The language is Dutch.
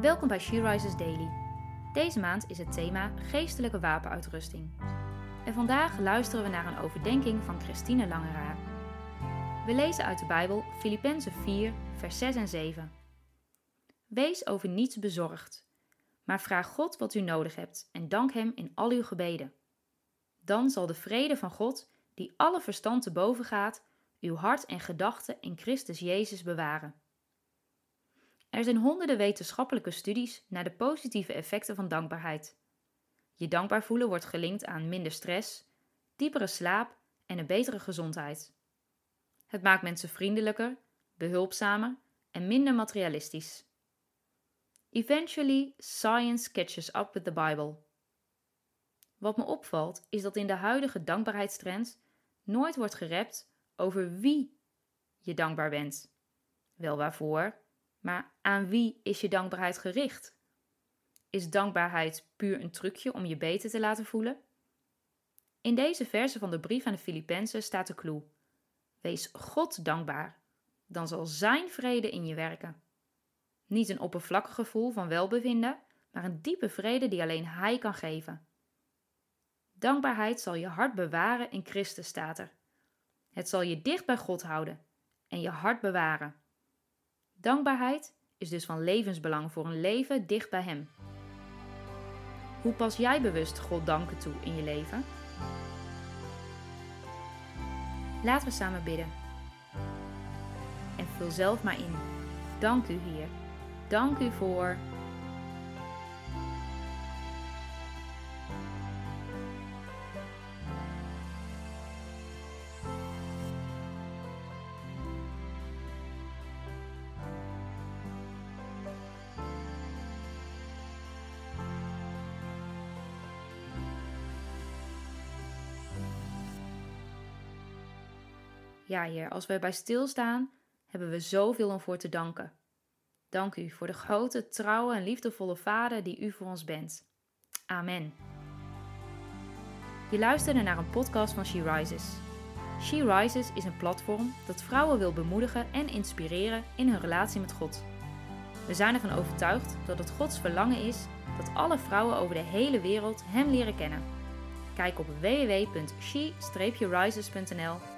Welkom bij She Rises Daily. Deze maand is het thema geestelijke wapenuitrusting. En vandaag luisteren we naar een overdenking van Christine Langeraar. We lezen uit de Bijbel Filippenzen 4, vers 6 en 7. Wees over niets bezorgd, maar vraag God wat u nodig hebt en dank Hem in al uw gebeden. Dan zal de vrede van God, die alle verstand te boven gaat, uw hart en gedachten in Christus Jezus bewaren. Er zijn honderden wetenschappelijke studies naar de positieve effecten van dankbaarheid. Je dankbaar voelen wordt gelinkt aan minder stress, diepere slaap en een betere gezondheid. Het maakt mensen vriendelijker, behulpzamer en minder materialistisch. Eventually, science catches up with the Bible. Wat me opvalt is dat in de huidige dankbaarheidstrend nooit wordt gerept over wie je dankbaar bent. Wel waarvoor, maar aan wie is je dankbaarheid gericht? Is dankbaarheid puur een trucje om je beter te laten voelen? In deze verse van de brief aan de Filippenzen staat de clue. Wees God dankbaar, dan zal Zijn vrede in je werken. Niet een oppervlakkig gevoel van welbevinden, maar een diepe vrede die alleen Hij kan geven. Dankbaarheid zal je hart bewaren in Christus, staat er. Het zal je dicht bij God houden en je hart bewaren. Dankbaarheid is dus van levensbelang voor een leven dicht bij Hem. Hoe pas jij bewust God danken toe in je leven? Laten we samen bidden. En vul zelf maar in. Dank u, Heer. Dank u voor. Ja, Heer, als wij bij stilstaan, hebben we zoveel om voor te danken. Dank u voor de grote, trouwe en liefdevolle Vader die u voor ons bent. Amen. Je luisterde naar een podcast van She Rises. She Rises is een platform dat vrouwen wil bemoedigen en inspireren in hun relatie met God. We zijn ervan overtuigd dat het Gods verlangen is dat alle vrouwen over de hele wereld Hem leren kennen. Kijk op www.she-rises.nl